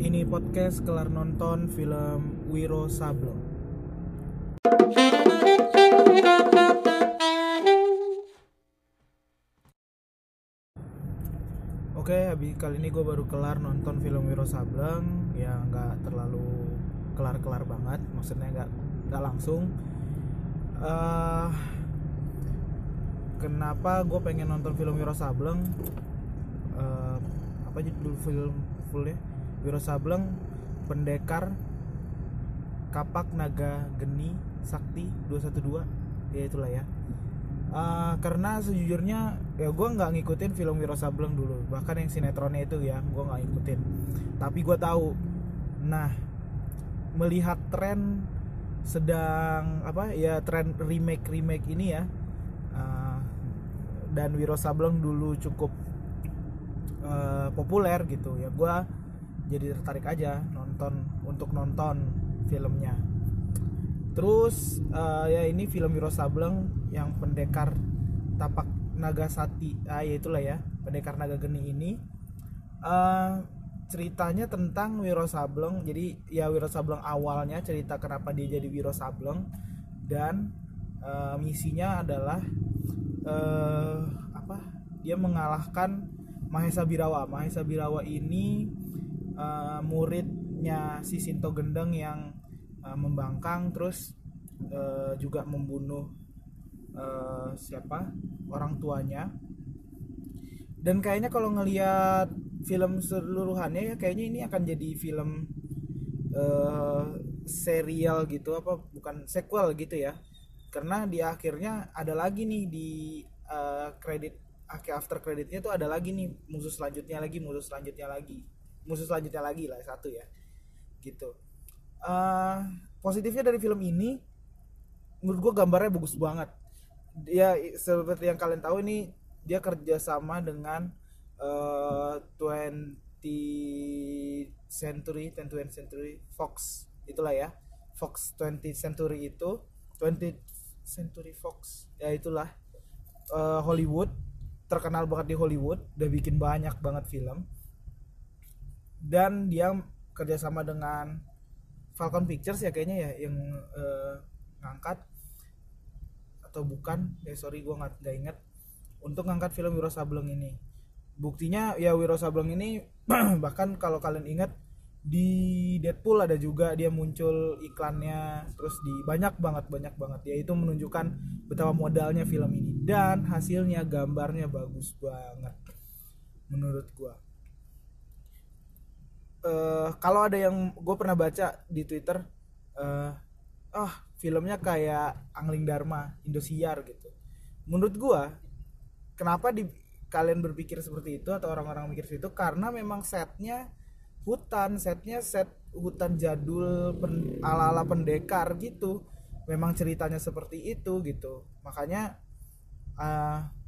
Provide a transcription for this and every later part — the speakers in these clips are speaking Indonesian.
Ini podcast kelar nonton film Wiro Sableng. Oke, habis kali ini gue baru kelar nonton film Wiro Sableng ya nggak terlalu kelar-kelar banget, maksudnya nggak nggak langsung. eh kenapa gue pengen nonton film Wiro Sableng? Eh, apa judul film fullnya? Wiro Sableng, Pendekar, Kapak Naga Geni Sakti 212 ya itulah ya. Eh, karena sejujurnya ya gue nggak ngikutin film Wiro Sableng dulu. Bahkan yang sinetronnya itu ya gue nggak ngikutin. Tapi gue tahu. Nah melihat tren sedang apa ya tren remake remake ini ya eh, dan Wiro Sableng dulu cukup eh, populer gitu ya. Gue jadi tertarik aja nonton untuk nonton filmnya Terus eh, ya ini film Wiro Sableng yang pendekar tapak naga sati, ah ya itulah ya pendekar naga geni ini. eh ceritanya tentang Wiro Sableng. Jadi ya Wiro Sableng awalnya cerita kenapa dia jadi Wiro Sableng dan eh, misinya adalah eh apa? Dia mengalahkan Mahesa Birawa. Mahesa Birawa ini eh, muridnya si Sinto Gendeng yang uh, membangkang terus uh, juga membunuh uh, siapa? Orang tuanya. Dan kayaknya kalau ngelihat film seluruhannya ya kayaknya ini akan jadi film uh, serial gitu apa bukan sequel gitu ya. Karena di akhirnya ada lagi nih di uh, kredit akhir after kreditnya tuh ada lagi nih musuh selanjutnya lagi musuh selanjutnya lagi musuh selanjutnya lagi lah satu ya. Gitu. Uh, positifnya dari film ini menurut gue gambarnya bagus banget. Dia seperti yang kalian tahu ini dia kerjasama dengan uh, 20 century 20 century Fox. Itulah ya. Fox 20 century itu 20 century Fox. Ya itulah. Uh, Hollywood terkenal banget di Hollywood. Udah bikin banyak banget film dan dia kerjasama dengan Falcon Pictures ya kayaknya ya yang uh, ngangkat. Atau bukan? Ya sorry gue nggak nggak inget untuk ngangkat film Wiro Sableng ini. Buktinya ya Wiro Sableng ini bahkan kalau kalian ingat di Deadpool ada juga dia muncul iklannya terus di banyak banget banyak banget. Ya itu menunjukkan betapa modalnya film ini. Dan hasilnya gambarnya bagus banget. Menurut gua uh, kalau ada yang gue pernah baca di Twitter uh, ah filmnya kayak Angling Dharma Indosiar gitu. Menurut gue kenapa di kalian berpikir seperti itu atau orang-orang mikir seperti itu? Karena memang setnya hutan setnya set hutan jadul pen, ala-ala pendekar gitu. Memang ceritanya seperti itu gitu. Makanya uh,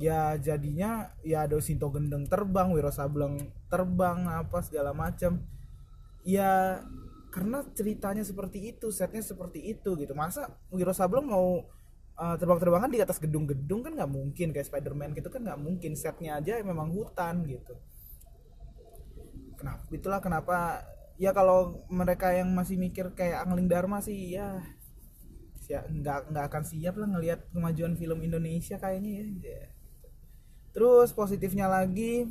ya jadinya ya ada Sinto Gendeng terbang Wiro Sableng terbang apa segala macam ya karena ceritanya seperti itu setnya seperti itu gitu. Masa Wiro Sableng mau uh, terbang-terbangan di atas gedung-gedung kan nggak mungkin kayak Spider-Man gitu kan nggak mungkin. Setnya aja memang hutan gitu. Kenapa itulah kenapa ya kalau mereka yang masih mikir kayak Angling Dharma sih ya ya nggak nggak akan siap lah ngelihat kemajuan film Indonesia kayaknya ya, terus positifnya lagi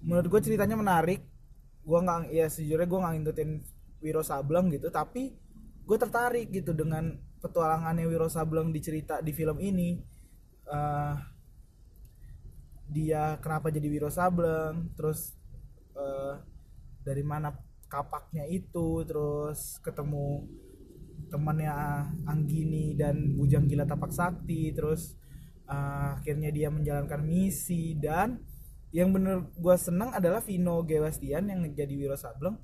menurut gue ceritanya menarik. Gue nggak ya sejujurnya gue nggak ngikutin Wiro Sableng gitu tapi gue tertarik gitu dengan petualangannya Wiro Sableng di cerita di film ini. Uh, dia kenapa jadi Wiro Sableng terus uh, dari mana kapaknya itu terus ketemu temannya Anggini dan Bujang Gila Tapak Sakti terus uh, akhirnya dia menjalankan misi dan yang bener gue seneng adalah Vino Gewastian yang jadi Wiro Sableng.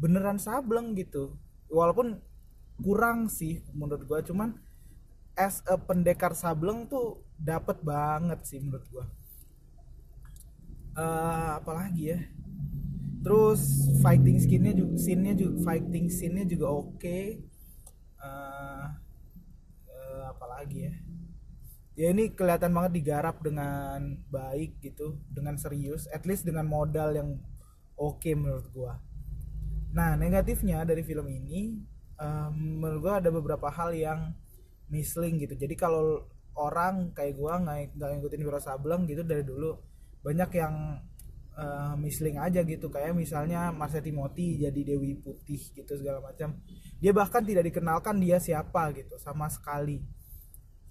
Beneran Sableng gitu. Walaupun kurang sih menurut gue cuman as a pendekar Sableng tuh dapat banget sih menurut gue uh, apalagi ya? Terus fighting skinnya juga scene-nya juga fighting scene-nya juga oke. Okay. uh, uh, apalagi ya ya ini kelihatan banget digarap dengan baik gitu dengan serius at least dengan modal yang oke menurut gua. Nah negatifnya dari film ini eh, menurut gua ada beberapa hal yang misling gitu. Jadi kalau orang kayak gua nggak nggak ngikutin Wiro Sableng gitu dari dulu banyak yang eh, misling aja gitu. Kayak misalnya Marsha Timothy jadi Dewi Putih gitu segala macam. Dia bahkan tidak dikenalkan dia siapa gitu sama sekali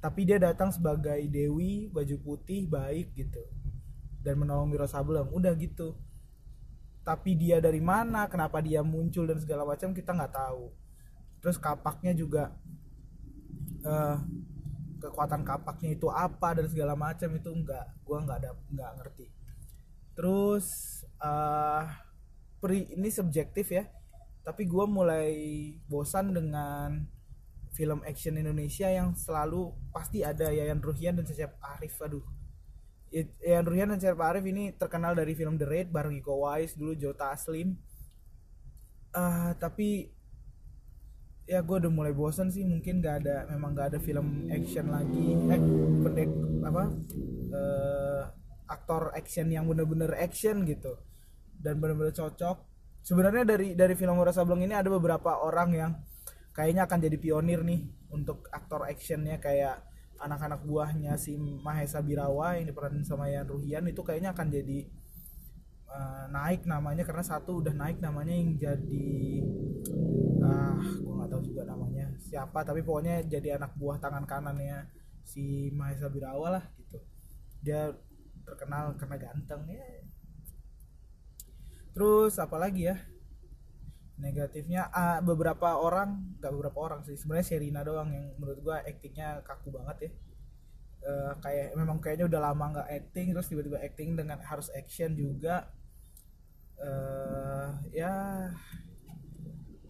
tapi dia datang sebagai Dewi baju putih baik gitu. Dan menolong Wiro Sableng. Udah gitu. Tapi dia dari mana kenapa dia muncul dan segala macam kita nggak tahu. Terus kapaknya juga eh, kekuatan kapaknya itu apa dan segala macam itu enggak gua nggak ada nggak ngerti. Terus eh pri ini subjektif ya. Tapi gua mulai bosan dengan film action Indonesia yang selalu pasti ada Yayan Ruhian dan Cecep Arif. Aduh. Yayan Ruhian dan Cecep Arif ini terkenal dari film The Raid bareng Iko Uwais dulu Jota Taslim Ah, tapi ya gue udah mulai bosan sih mungkin gak ada memang gak ada film action lagi. Eh pendek apa eh, aktor action yang bener-bener action gitu. Dan bener-bener cocok. Sebenarnya dari dari film Wira Sableng ini ada beberapa orang yang kayaknya akan jadi pionir nih untuk aktor actionnya kayak anak-anak buahnya si Mahesa Birawa yang diperanin sama Yan Ruhian itu kayaknya akan jadi uh, naik namanya karena satu udah naik namanya yang jadi ah gue nggak tahu juga namanya siapa tapi pokoknya jadi anak buah tangan kanannya si Mahesa Birawa lah gitu. Dia terkenal karena ganteng ya. Terus apalagi ya negatifnya ah, beberapa orang nggak beberapa orang sih. Sebenarnya Sherina doang yang menurut gua aktingnya kaku banget ya. Eh, kayak memang kayaknya udah lama nggak acting terus tiba-tiba acting dengan harus action juga. Eh ya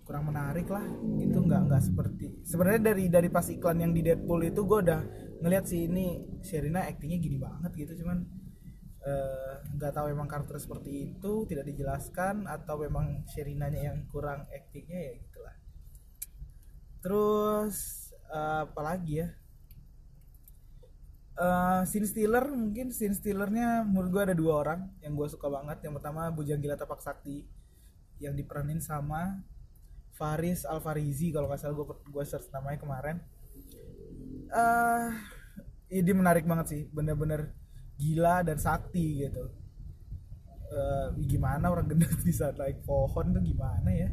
kurang menarik lah. Gitu nggak nggak seperti sebenarnya dari dari pas iklan yang di Deadpool itu gue udah ngeliat sih ini Sherina actingnya gini banget gitu cuman eh, nggak tahu emang karakter seperti itu tidak dijelaskan atau memang Sherinanya yang kurang actingnya ya gitulah. Terus eh, apa lagi ya? Eh, scene stealer mungkin scene stealernya menurut gue ada dua orang yang gue suka banget. Yang pertama Bujang Gila Tapak Sakti yang diperanin sama Faris Alfarizi kalau nggak salah gue gue search namanya kemarin. Eh ini menarik banget sih bener-bener gila dan sakti gitu. Eh, gimana orang gendut bisa naik pohon tuh gimana ya?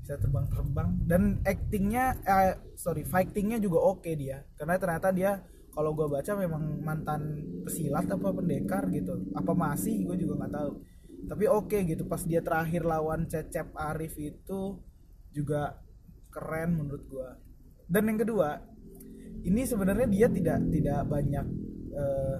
Bisa terbang-terbang. Dan actingnya eh, sorry fightingnya juga oke dia. Karena ternyata dia kalau gue baca memang mantan pesilat apa pendekar gitu. Apa masih gue juga nggak tahu. Tapi oke gitu pas dia terakhir lawan Cecep Arif itu juga keren menurut gue dan yang kedua ini sebenarnya dia tidak tidak banyak eh,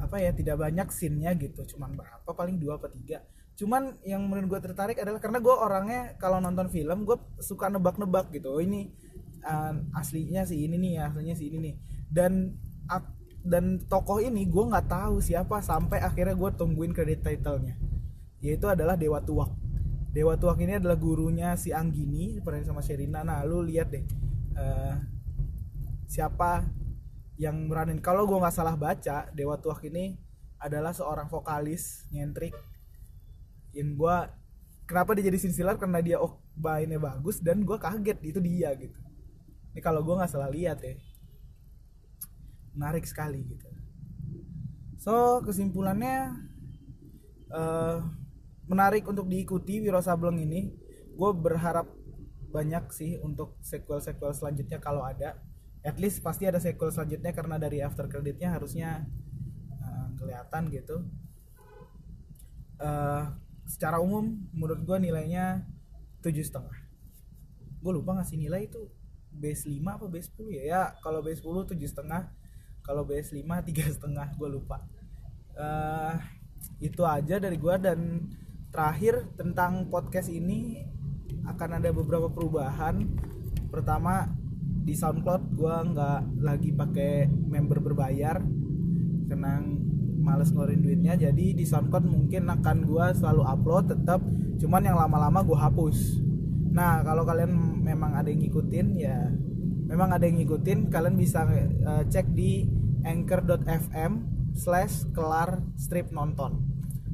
apa ya tidak banyak scene-nya gitu. Cuman berapa paling dua apa tiga. Cuman yang menurut gue tertarik adalah karena gue orangnya kalau nonton film gue suka nebak-nebak gitu. Oh ini uh, aslinya si ini nih aslinya si ini nih. Dan dan tokoh ini gue nggak tahu siapa sampai akhirnya gue tungguin kredit titlenya. Yaitu adalah Dewa Tuak Dewa Tuak ini adalah gurunya si Anggini pernah sama Sherina. Nah lu lihat deh eh, siapa yang meranin. Kalau gue nggak salah baca Dewa Tuak ini adalah seorang vokalis nyentrik. Yang gue kenapa dia jadi sinsilar? Karena dia oh mainnya bagus dan gue kaget itu dia gitu. Ini kalau gue nggak salah lihat ya. Menarik sekali gitu. So kesimpulannya eh, menarik untuk diikuti Wiro Sableng ini. Gue berharap banyak sih untuk sequel sequel selanjutnya kalau ada at least pasti ada sequel selanjutnya karena dari after creditnya harusnya eh, kelihatan gitu. Eh, secara umum menurut gue nilainya tujuh setengah. Gue lupa ngasih nilai itu base 5 apa base 10 ya? Ya kalau base 10 tujuh setengah kalau base 5 tiga setengah gue lupa. Eh, itu aja dari gue dan terakhir tentang podcast ini akan ada beberapa perubahan. Pertama di SoundCloud gue nggak lagi pakai member berbayar karena males ngeluarin duitnya. Jadi di SoundCloud mungkin akan gue selalu upload tetap cuman yang lama-lama gue hapus. Nah kalau kalian memang ada yang ngikutin ya memang ada yang ngikutin kalian bisa eh, cek di anchor.fm slash kelar strip nonton.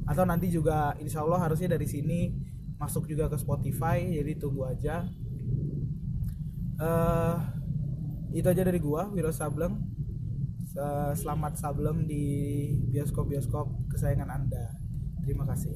Atau nanti juga insya Allah harusnya dari sini masuk juga ke Spotify jadi tunggu aja. Uh, itu aja dari gua Wiro Sableng. Selamat sableng di bioskop-bioskop kesayangan anda. Terima kasih.